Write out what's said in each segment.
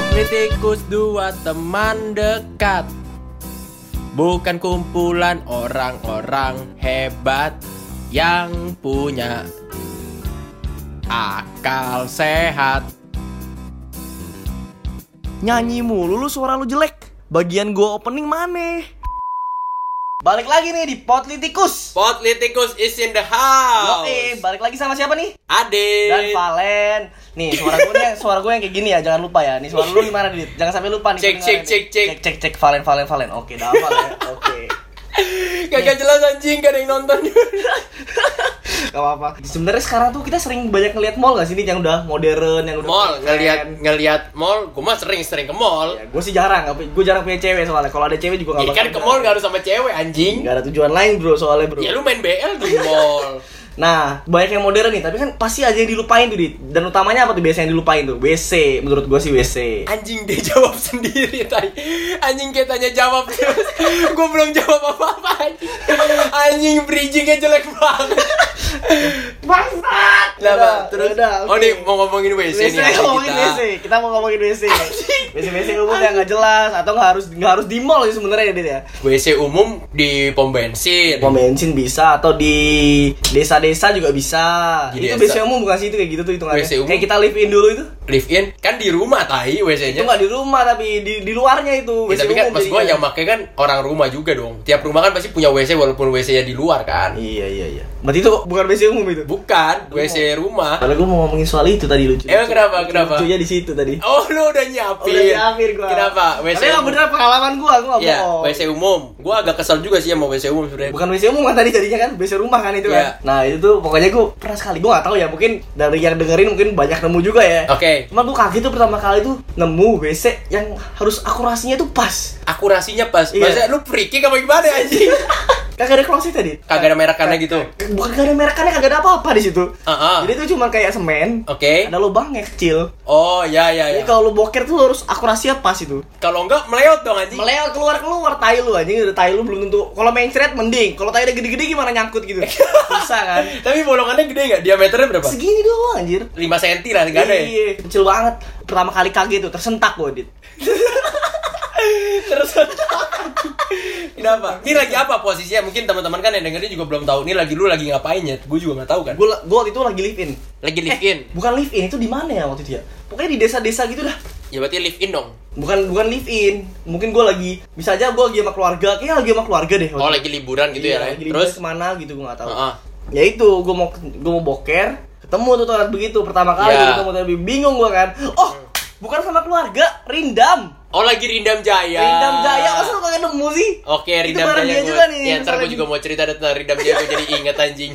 Potlitikus dua teman dekat Bukan kumpulan orang-orang hebat Yang punya akal sehat Nyanyi mulu lu suara lu jelek. Bagian gua opening mana? Balik lagi nih di Potlitikus. Potlitikus is in the house Yo, balik lagi sama siapa nih? Ade Dan Valen. Nih, suara gue nih, suara gue yang kayak gini ya, jangan lupa ya. Nih suara lu gimana, Dit? Jangan sampai lupa nih. Cek, cek, nih. cek, cek. Cek, cek, cek, Valen, Valen, Valen. Oke, dah hafal ya. Oke. Gak jelas anjing gak ada yang nonton Gak apa-apa. Sebenarnya sekarang tuh kita sering banyak ngeliat mall gak sih nih yang udah modern, yang udah Mall keren. ngelihat ngelihat mall Gue mah sering-sering ke mall Ya, gue sih jarang, gue jarang punya cewek soalnya. Kalau ada cewek juga Ya gak kan ke mall gak harus sama cewek anjing Gak ada tujuan lain bro, soalnya bro. Ya lu main BL di mall Nah, banyak yang modern nih, tapi kan pasti aja yang dilupain tuh, Dit. Dan utamanya apa tuh biasanya yang dilupain tuh? WC, menurut gua sih WC. Anjing dia jawab sendiri tadi Anjing kayak tanya jawab terus Gue belum jawab apa-apa anjing Anjing bridgingnya jelek banget Bangsat! Lah, Bang, terus udah, Oh oke. nih mau ngomongin WC, WC, nih ngomongin kita WC. Kita mau ngomongin WC. WC WC umum yang nggak jelas atau nggak harus nggak harus di mall sih sebenarnya ya, Dit ya. WC umum di pom bensin Pom bensin bisa atau di desa-desa juga bisa. Di itu desa. WC umum bukan sih itu kayak gitu tuh hitungannya. Kayak kita live in dulu itu. Live in kan di rumah tai Itu WC-nya nggak di rumah tapi di di luarnya itu. Ya, WC tapi kan gue jadinya. yang pakai kan orang rumah juga dong Tiap rumah kan pasti punya WC walaupun WC-nya di luar kan Iya iya iya. Berarti itu bukan WC umum itu. Bukan, WC rumah Padahal gue mau ngomongin soal itu tadi lucu. Eh, kenapa, kenapa? Lucunya di situ tadi. Oh lu udah nyiapin Udah nyiapin gua. Kenapa? WC Tapi bener pengalaman gua, gua Ya, bohong. WC umum. Gua agak kesel juga sih sama WC umum sebenarnya. Bukan WC umum kan tadi jadinya kan WC rumah kan itu Iya. kan. Nah, itu tuh pokoknya gua pernah sekali gua gak tahu ya, mungkin dari yang dengerin mungkin banyak nemu juga ya. Oke, Cuma gua kaget tuh pertama kali tuh nemu WC yang harus akurasinya tuh pas. akurasinya pas. Iya. Maksudnya lu freaking apa gimana anjing? Kagak ada closet tadi. Kagak ada merakannya gitu. Bukan kagak ada merakannya, kagak ada apa-apa di situ. Heeh. Jadi itu cuma kayak semen. Oke. Ada lubangnya kecil. Oh, ya ya Jadi ya. kalau lu boker tuh harus akurasinya pas itu. Kalau enggak meleot dong anjing. Melewat keluar keluar tai lu anjing udah tai lu belum tentu kalau main thread mending kalau tai udah gede-gede gimana nyangkut gitu bisa kan Tapi bolongannya gede nggak? Diameternya berapa? segini doang anjir 5 cm lah, enggak ada ya? iya kecil banget pertama kali kaget tuh tersentak gua dit Terus Kenapa? Ini lagi apa posisinya? Mungkin teman-teman kan yang dengerin juga belum tahu. Ini lagi lu lagi ngapain ya? Gue juga nggak tahu kan. gua gua waktu itu lagi live in Lagi live in. bukan live in itu di mana ya waktu itu ya pokoknya di desa-desa gitu dah Ya berarti live in dong. bukan bukan live in mungkin gua lagi bisa aja gua lagi sama keluarga kayaknya lagi sama keluarga deh waktu Oh, itu. lagi liburan gitu Iya, ya, lagi liburan Terus ke mana gitu gua nggak tahu Heeh. ya itu gue mau gue mau boker ketemu tuh toilet begitu pertama kali Ya. ketemu tapi bingung gue kan oh bukan sama keluarga rindam Oh, lagi Rindam Jaya. rindam jaya masa lu kagak nemu sih Oke, Rindam Jaya dia gua- juga nih, Ya, ntar gue juga mau cerita tentang Rindam Jaya gue jadi inget anjing.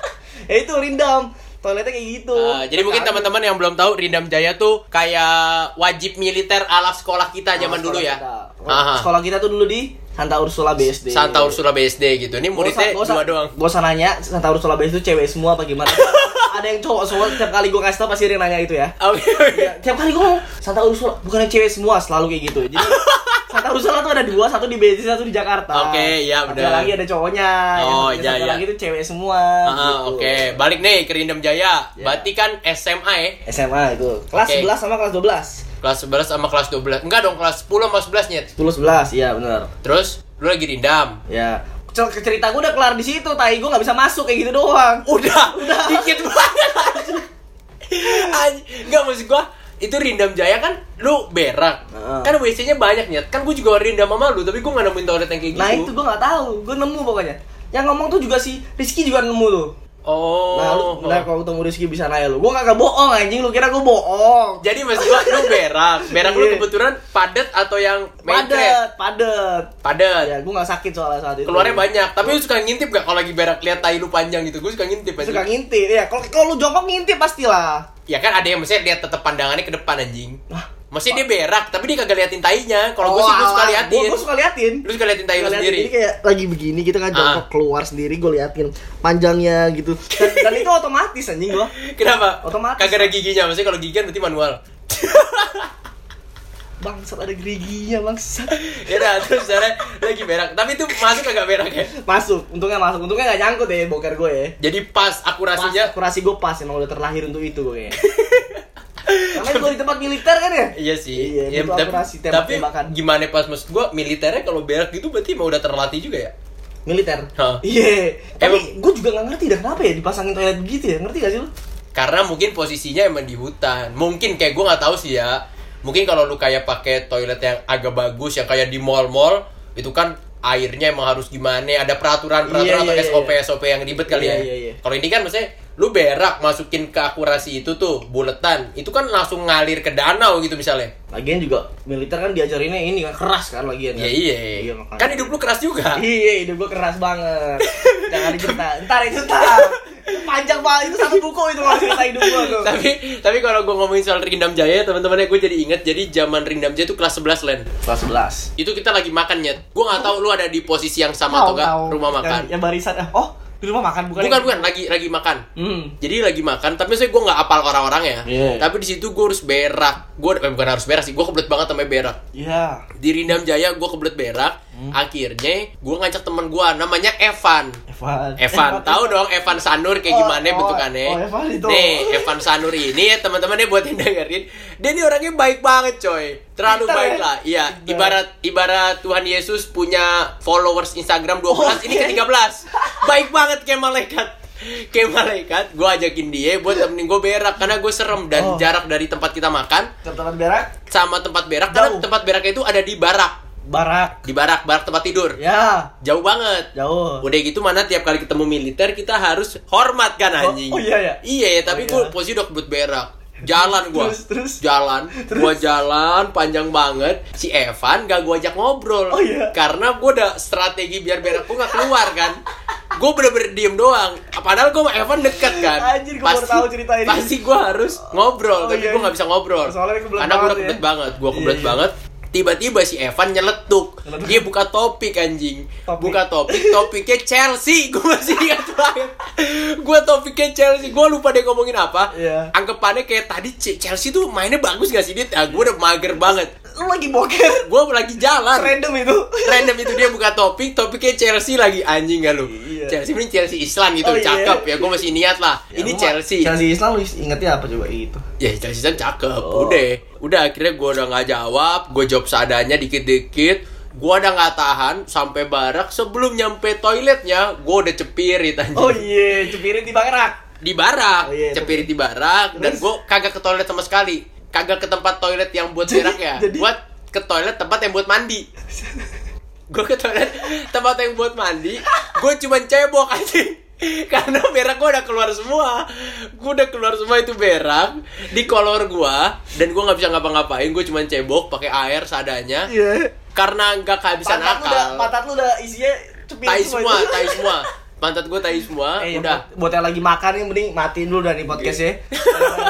ya itu rindam toiletnya kayak gitu Ah, jadi mungkin teman-teman yang belum tahu Rindam Jaya tuh kayak wajib militer ala sekolah kita zaman dulu ya. kita. Aha. sekolah kita tuh dulu di Santa Ursula BSD Santa Ursula BSD gitu. Ini muridnya usah, dua doang. Gak usah nanya Santa Ursula BSD itu cewek semua apa gimana ada yang cowok semua tiap kali gue kasih tau pasti dia nanya itu ya Oke, oke. tiap kali gue ngomong Santa Ursula bukannya cewek semua selalu kayak gitu jadi Santa Ursula tuh ada dua satu di BSD satu di Jakarta Oke, iya, Satu benar. lagi ada cowoknya Oh, yang iya, iya. lagi tuh cewek semua Ah, gitu. Oke, balik nih ke Rindam Jaya. Ya. Berarti kan SMA ya? SMA itu kelas Oke. 11 sama kelas 12 Kelas 11 sama kelas 12. Enggak dong, kelas 10 sama 11 nyet. 10 11 iya benar Terus lu lagi Rindam. ya cerita gue udah kelar di situ tai gue nggak bisa masuk kayak gitu doang Udah, udah dikit banget. Enggak maksud gua itu Rindam Jaya kan lu berak. Heeh. Kan WC-nya banyak nyet. Kan gua juga Rindam sama lu, tapi gua gak nemuin toilet yang kayak gitu. nah itu gue nggak tahu gue nemu pokoknya yang ngomong tuh juga si Rizky juga nemu tuh Oh. nah lu nah, kalau ketemu Rizky bisa nanya lu gue kagak bohong anjing lu kira gue bohong Jadi maksud gua lu berak. Berak lu Iya. kebetulan padat atau yang main padet padet Padat. ya gue nggak sakit soalnya saat itu Keluarnya banyak, tapi lu suka ngintip gak kalau lagi berak lihat tai lu panjang gitu? Gue suka ngintip aja. suka ngintip ya kalau kalau lu jongkok ngintip pastilah Ya kan ada yang maksudnya lihat tetep pandangannya ke depan anjing. Wah. Maksudnya dia berak, tapi dia kagak liatin tainya. Kalau gue sih gue suka liatin. gue suka liatin Lu suka liatin tai lu sendiri. Jadi kayak lagi begini gitu kan jongkok Ah. keluar sendiri gue liatin panjangnya gitu dan, dan itu otomatis anjing gua Kenapa? Otomatis. Kagak ada giginya, maksudnya kalau gigian berarti manual. bangsat ada geriginya bangsat ya udah terus misalnya lagi berak, tapi itu masuk kagak berak ya? masuk untungnya masuk untungnya nggak nyangkut ya boker gue ya Jadi pas pas akurasinya akurasi gue pas emang udah terlahir untuk itu gue karena gue di tempat militer kan ya? Iya sih. Iya, Ya, tapi, akurasi tapi tembak-tembakan. gimana pas maksud gua militernya kalau berak gitu berarti emang udah terlatih juga ya? Militer. Iya. Tapi Emang- gue juga gak ngerti dah kenapa ya dipasangin toilet begitu ya? Ngerti gak sih lu? Karena mungkin posisinya emang di hutan. Mungkin kayak gua nggak tahu sih ya. Mungkin kalau lu kayak pakai toilet yang agak bagus yang kayak di mall-mall itu kan airnya emang harus gimana ada peraturan-peraturan Iya, atau iya, SOP iya. SOP yang ribet kali Iya, ya. iya, iya. Kalau ini kan maksudnya lu berak masukin ke akurasi itu tuh buletan itu kan langsung ngalir ke danau gitu misalnya. Lagian juga militer kan diajarinnya ini kan keras kan lagian kan? iya. makanya. Kan hidup lu keras juga. Iya, hidup gue keras banget. Jangan dicerita. Ntar itu ntar. Panjang banget itu satu buku itu kalau cerita hidup tuh. tapi tapi kalau gue ngomongin soal Rindam Jaya teman-temannya gue jadi inget jadi zaman Rindam Jaya itu kelas 11 Len Kelas 11. itu kita lagi makan ya gue nggak tahu lu ada di posisi yang sama atau enggak rumah makan Yang, yang barisan. eh, Oh, di rumah makan bukan? bukan yang- bukan lagi lagi makan Hmm. jadi lagi makan tapi saya gue nggak apal orang-orang ya Iya. tapi di situ gue harus berak gue eh, bukan harus berak sih gue kebelet banget sama berak Iya. di Rindam Jaya gue kebelet berak Hmm. akhirnya gue ngajak teman gue namanya Evan Evan. Evan, tahu dong Evan Sanur kayak Oh, gimana oh, bentukannya. oh, Evan itu. Nih, Evan Sanur ini ya teman-temannya buat yang dengerin, dia ini orangnya baik banget, coy. Terlalu Pinter baik ya? lah. Iya, ibarat ibarat Tuhan Yesus punya followers Instagram 12, ini Oke. ke-13. Baik banget kayak malaikat. Kayak malaikat, gue ajakin dia buat temenin gue berak karena gue serem dan Oh. jarak dari tempat kita makan Tempat berak, sama tempat berak karena Jauh. tempat beraknya itu ada di barak, barak. di barak, barak tempat tidur. Ya, Jauh banget. jauh. Udah gitu mana tiap kali ketemu militer kita harus hormat kan Oh, anjing. oh iya ya? Iya ya, tapi Oh, gue iya. posisi udah kebut berak. Jalan gua. Terus, terus? Jalan. Gua jalan panjang banget. Si Evan gak gua ajak ngobrol. Oh, iya? Karena gua udah strategi biar berak gua gak keluar kan. Gue bener-bener diem doang. Padahal gua sama Evan deket kan. Anjir, gua baru tahu cerita ini. Pasti gua harus ngobrol, Oh, tapi iya, gua iya. gak bisa ngobrol. Soalnya Karena gua udah banget ya. banget. Gua Iya, kebelet iya. banget. Tiba-tiba si Evan nyeletuk. Dia buka topik anjing. Topik. Buka topik, topiknya Chelsea. Gue masih ingat banget. Gue topiknya Chelsea. Gue lupa deh ngomongin apa. Iya. Anggapannya kayak tadi Chelsea tuh mainnya bagus gak sih dia? Ah, gue udah mager banget. Lu lagi boker. Gue lagi jalan. Random itu. Random itu dia buka topik, topiknya Chelsea lagi anjing gak lu? Iya. Chelsea ini Chelsea Islam gitu, Oh, iya. cakep ya. Gue masih niat lah. Ya, ini Chelsea. Chelsea Islam lu ingetnya apa coba itu? Ya Chelsea Islam cakep. Oh. Udah, udah akhirnya gue udah nggak jawab. Gue jawab seadanya dikit-dikit. Gue udah nggak tahan sampai barak. Sebelum nyampe toiletnya, gue udah cepirit anjing. Oh iya, cepirin di barak. di barak, Oh, iya, cepirit di barak dan gue kagak ke toilet sama sekali. Kagak ke tempat toilet yang buat berak ya. jadi- Buat ke toilet tempat yang buat mandi. gue ke toilet tempat yang buat mandi, gue cuman cebok anjing. Karena berak gue udah keluar semua Gue udah keluar semua itu berak Di kolor gue Dan gue gak bisa ngapa-ngapain Gue cuman cebok pakai air seadanya Iya. Karena gak kehabisan Pantat lu udah, akal pantat lu udah isinya Tai semua, tai semua Pantat gue tai semua Eh, Udah buat, yang lagi makan nih mending matiin dulu dari podcast ya.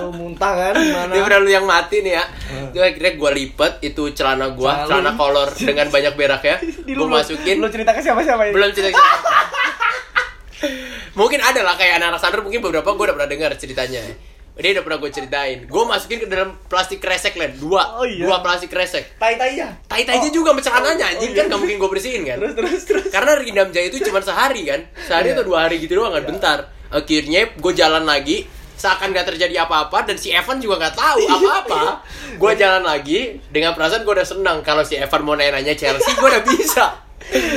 Lu muntah kan gimana? Dia udah lu yang mati nih ya. Hmm. Itu akhirnya gue lipet itu celana gue, Celana kolor dengan banyak berak ya. Gue lu- masukin. Lu cerita ke siapa-siapa ini? Belum cerita. mungkin ada lah kayak anak-anak sandro mungkin beberapa gue udah pernah dengar ceritanya. Dia udah pernah gue ceritain. Gue masukin ke dalam plastik kresek lah, dua, Oh, iya. dua plastik kresek. Tai-tainya. Tai-tainya Oh. juga sama celananya anjing Oh, kan iya. gak mungkin gue bersihin kan. Terus terus terus. Karena Rindam Jaya itu cuma sehari kan Sehari Iya. atau dua hari gitu doang kan Bentar Akhirnya gue jalan lagi Seakan gak terjadi apa-apa Dan si Evan juga gak tahu Iya. apa-apa Gue jalan lagi Dengan perasaan gue udah senang Kalau si Evan mau nanya-nanya Chelsea Gue udah bisa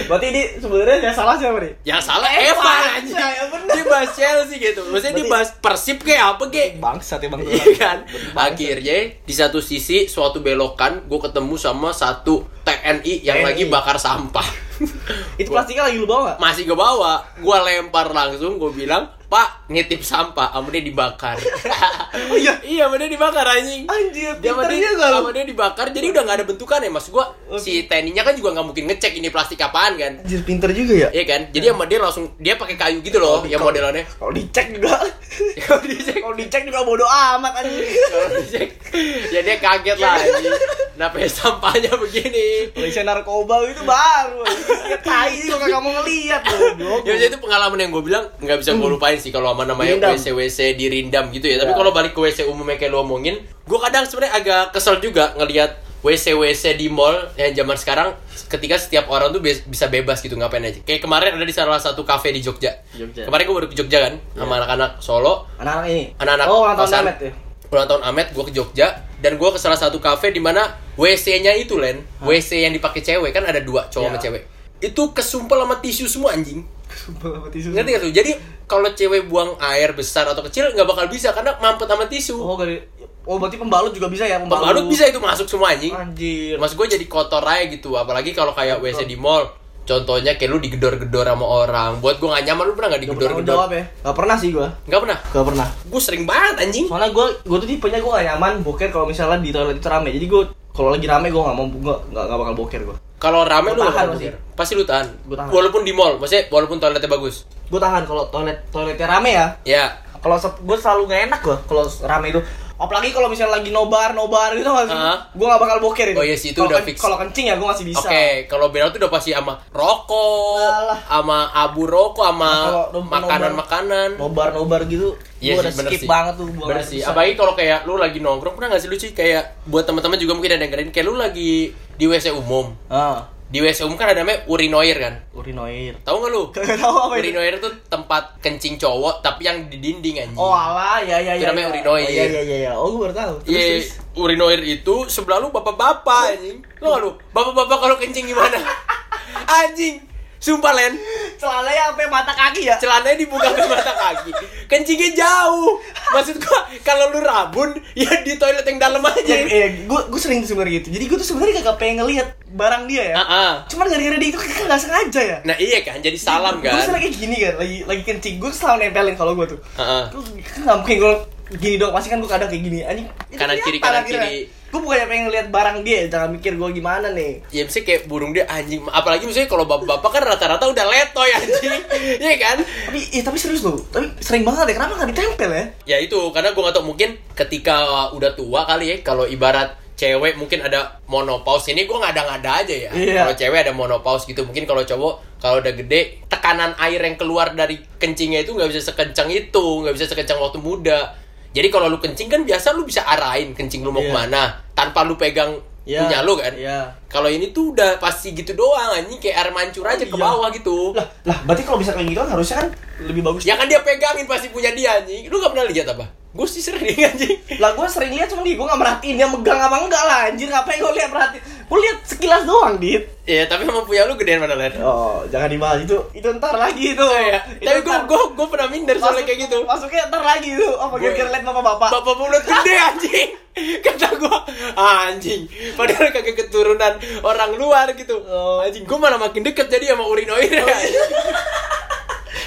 Berarti ini sebenarnya yang salah siapa nih? Yang salah Evan, Evan anjing ya bener. Dia bahas Chelsea gitu Maksudnya dia Berarti- bahas Persib kayak apa kayak Bangsat emang tuh. Iya kan Akhirnya di satu sisi Suatu belokan Gue ketemu sama satu TNI Yang TNI. lagi bakar sampah Itu plastiknya lagi lu bawa masih ke bawah gue lempar langsung gue bilang pak nitip sampah sama dia dibakar Oh iya. iya sama dia dibakar anjing Anjir, dia sama dia, sama dibakar jadi udah nggak ada bentukannya mas gue Oke. si teninya kan juga nggak mungkin ngecek ini plastik apaan kan Anjir pinter juga ya. Iya kan jadi sama dia langsung dia pakai kayu gitu loh kalau- modelannya Kalau dicek juga. kalau dicek Kalau dicek juga bodo amat anjir. kalau dicek ya dia kaget lah anjing kenapa ya sampahnya begini Kalau isi narkoba itu baru. Tai kok kagak mau ngeliat goblok. Ya itu pengalaman yang gue bilang nggak bisa gue lupain sih kalau sama namanya Dirindam. WC WC dirindam gitu ya. Tapi Ya. kalau balik ke WC umum yang kayak lo omongin, gue kadang sebenarnya agak kesel juga ngelihat WC WC di mall yang zaman sekarang ketika setiap orang tuh be- bisa bebas gitu ngapain aja. Kayak kemarin ada di salah satu kafe di Jogja. Jogja. Kemarin gue baru ke Jogja kan sama anak-anak Solo. Anak-anak ini. Anak-anak Oh, ulang tahun kosan. Amet ya. Ulang tahun Amet, gue ke Jogja. dan gue ke salah satu kafe di mana WC-nya itu Len, WC yang dipakai cewek kan ada dua cowok sama Ya. cewek. Itu kesumpel sama tisu semua anjing. Sumpah sama tisu. Ngerti gak tuh? Jadi kalau cewek buang air besar atau kecil nggak bakal bisa karena mampet sama tisu. Oh, dari Oh, berarti pembalut juga bisa ya, Pembalut bisa itu masuk semua anjing. Anjir. Mas gue jadi kotor aja gitu, apalagi kalau kayak WC di mall. Contohnya kayak lu digedor-gedor sama orang. Buat gue gak nyaman, lu pernah gak Gak pernah jawab digedor-gedor? ya? Gak pernah sih gua. Gak pernah. Gak pernah. Gue sering banget anjing. Soalnya gua gua tuh tipenya gua gak nyaman boker kalau misalnya di toilet itu rame. Jadi gua kalau lagi rame gua gak mau gua gak, gak bakal boker gua. Kalau rame lu tahan pasti. Pasti lu tahan. Gua tahan. Walaupun di mall, maksudnya walaupun toiletnya bagus. Gua tahan kalau toilet toiletnya rame ya. Ya. Kalau gua selalu gak enak gua kalau rame itu. Apalagi kalau misalnya lagi nobar nobar gitu nggak sih? Ah. Gua gak bakal boker itu. Oh iya sih, itu Kalau udah ken- fix. Kalau kencing ya gua masih bisa. Oke, kalau berak tuh udah pasti sama rokok, sama abu rokok, sama Nah, kalau nobar- makanan-makanan. Nobar nobar gitu. Iya gua sih, udah bener skip sih. banget tuh buang Bener sih. Apalagi kalau kayak lu lagi nongkrong, pernah gak sih lu sih kayak buat teman-teman juga mungkin ada yang dengerin kayak lu lagi di WC umum. Ah, Di WC umum kan ada namanya urinoir kan? urinoir. Tahu nggak lu? Gak tahu apa itu. Urinoir itu tempat kencing cowok tapi yang di dinding anjing. Oh alah, ya ya Itu ya. namanya ya. urinoir. Oh, iya iya iya. iya. Oh gua baru tahu. Terus, Iya, terus. urinoir itu sebelah lu bapak-bapak anjing. Lu nggak lu? Bapak-bapak kalau kencing gimana? anjing. Sumpah Len, Celananya sampai mata kaki ya? celananya dibuka ke mata kaki. Kencingnya jauh. Maksud gua kalau lu rabun ya di toilet yang dalam aja. Jadi, eh, gue gue sering sebenarnya gitu. Jadi gue tuh sebenarnya kagak pengen ngelihat barang dia ya. Ah, ah. Cuman gara-gara dia itu kan nggak sengaja ya. Nah iya kan, jadi salam Gue kan. selalu kayak gini kan, lagi lagi kencing. Gue selalu nempelin kalau gue tuh. Heeh. Gue kan nggak mungkin gue gini dong. Pasti kan gue kadang kayak gini. Anjing. Kanan kiri, kelihatan kanan akhirnya. kiri. Gue bukannya pengen ngelihat barang dia, jangan mikir gue gimana nih. Ya misalnya kayak burung dia anjing Apalagi misalnya kalau bapak-bapak kan rata-rata udah letoy anjing Iya kan? Tapi, eh, tapi serius loh. Tapi sering banget ya. Kenapa nggak ditempel ya? Ya itu, karena gue gak tau mungkin ketika uh, udah tua kali ya Kalau ibarat cewek mungkin ada monopause Ini gue ngada-ngada aja ya Iya. Kalau cewek ada monopause gitu Mungkin kalau cowok, kalau udah gede Tekanan air yang keluar dari kencingnya itu nggak bisa sekencang itu nggak bisa sekencang waktu muda Jadi kalau lu kencing kan biasa lu bisa arahin kencing lu mau Iya. ke mana Tanpa lu pegang Iya. punya lu kan Iya. Kalau ini tuh udah pasti gitu doang anjing kayak air mancur aja ke iya. bawah gitu. Lah, lah berarti kalau bisa kayak gitu kan harusnya kan lebih bagus. Ya kan dia pegangin pasti punya dia anjing. Lu gak pernah lihat apa? Gue sih sering anjing. Lah gue sering lihat cuman dia gue gak merhatiin dia megang apa enggak lah anjir ngapain gue lihat perhatiin gue lihat sekilas doang dit Iya, tapi emang punya lu gedean mana Len? oh jangan dibahas itu itu ntar lagi itu Iya. Itu Tapi gue gue gue pernah minder soalnya kayak gitu. masuknya ntar lagi itu apa Gue- kira-kira lihat bapak bapak Bapak mulut gede anjing. Kata gue anjing. Padahal kagak keturunan orang luar gitu. Oh. Anjing gue malah makin deket jadi sama urinoir.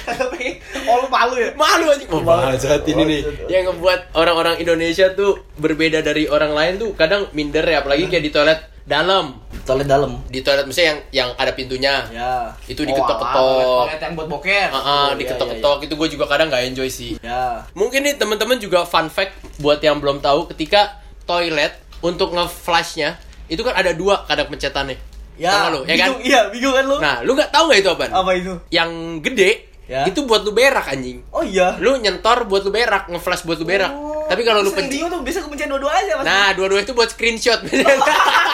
tapi oh lu malu ya Malu anjing. Oh, Malu. saat ini nih. Oh, Yang ngebuat orang-orang Indonesia tuh berbeda dari orang lain tuh kadang minder ya apalagi kayak di toilet dalam. toilet dalam Di toilet misalnya yang yang ada pintunya. ya Itu Oh, diketok-ketok. alah, toilet, toilet yang buat boker Ah, ah, Oh, iya, diketok-ketok itu gue juga kadang nggak enjoy sih. iya, iya. ya Mungkin nih teman-teman juga fun fact buat yang belum tahu ketika toilet untuk nge-flashnya itu kan ada dua kadang pencetannya. ya lu, ya kan? bingung, iya bingung kan lu Nah, lu nggak tahu nggak itu apa? apa itu Yang gede Ya. itu buat lu berak anjing. oh iya Lu nyentor buat lu berak, nge-flash buat lu berak. Oh, Tapi kalau lu pencet tuh bisa kepencet dua-duanya mas Nah, dua-dua itu buat screenshot.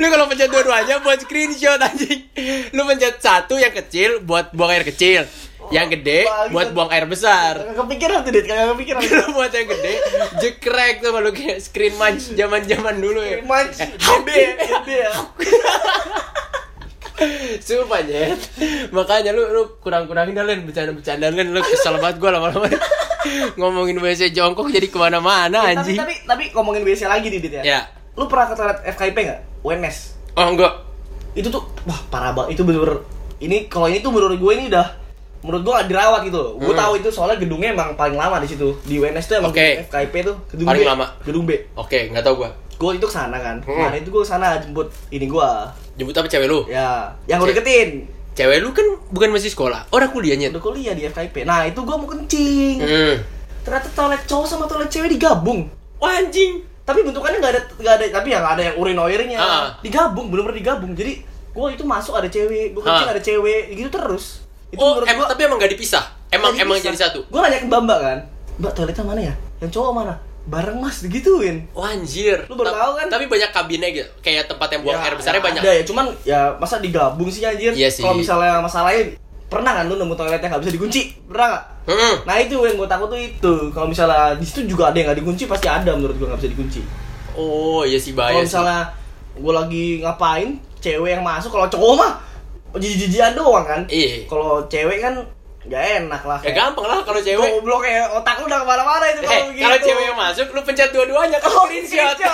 lu kalau pencet dua-duanya buat screenshot anjing. Lu pencet satu yang kecil buat buang air kecil. Yang gede bagus. buat buang air besar. Kagak kepikiran tuh dit kagak kepikiran Lu buat yang gede, jekrek tuh lu kayak screen munch zaman-zaman dulu ya. Eh, gede ya, gede ya. Sumpah Jet Makanya lu, lu kurang-kurangin dah Len Bercanda-bercanda Len Lu kesel banget gue lama-lama Ngomongin WC jongkok jadi ke mana-mana tapi, anjing tapi tapi ngomongin WC lagi dit ya. Ya Lu pernah ke toilet FKIP nggak? UNS. Oh enggak Itu tuh wah parah banget. Itu bener-bener ini kalau ini tuh menurut gue ini udah menurut gue gak dirawat gitu loh. Gue Hmm. tahu itu soalnya gedungnya emang paling lama di situ. Di UNS tuh emang Oke. FKIP tuh gedung Paling B. lama. Gedung B. Oke nggak tahu gue Gue itu ke sana kan. Hmm. Nah itu gue ke sana jemput ini gue. Jemput apa cewek lu? Ya, yang gue deketin. Cewek lu kan bukan masih sekolah Orang kuliahnya Udah kuliah di FKIP. Nah itu gue mau kencing. Hmm Ternyata toilet cowok sama toilet cewek digabung. Wah anjing tapi bentukannya nggak ada nggak ada tapi yang ada yang urinoirnya. Ah. digabung bener-bener digabung. Jadi gua itu masuk ada cewek gua kencing Ah. ada cewek gitu terus. Itu Oh menurut em gua tapi emang gak dipisah? Emang emang jadi satu? Gua nanya ke mbak mbak kan mbak toiletnya mana ya? Yang cowok mana? Bareng mas digituin. Wah anjir. Lu baru Ta- tahu kan? Tapi banyak kabinnya gitu? Kayak tempat yang buang Ya, air besarnya ya banyak? ada ya. Cuman ya masa digabung sih anjir? Iya kalau misalnya masalahnya pernah kan lu nemu toilet yang nggak bisa dikunci? Pernah nggak? Hmm. nah itu yang gue takut tuh itu. Kalau misalnya di situ juga ada yang nggak dikunci pasti ada menurut gue nggak bisa dikunci. Oh, iya sih bahaya kalau misalnya gue lagi ngapain cewek yang masuk kalau cowok mah jijik-jijikan doang kan. Iya. kalau cewek kan nggak enak lah. Ya gampang lah kalau cewek. goblok ya otak lu udah ke mana-mana itu Eh, kalau begitu. kalau cewek yang masuk, lu pencet dua-duanya kan Oh, screenshot.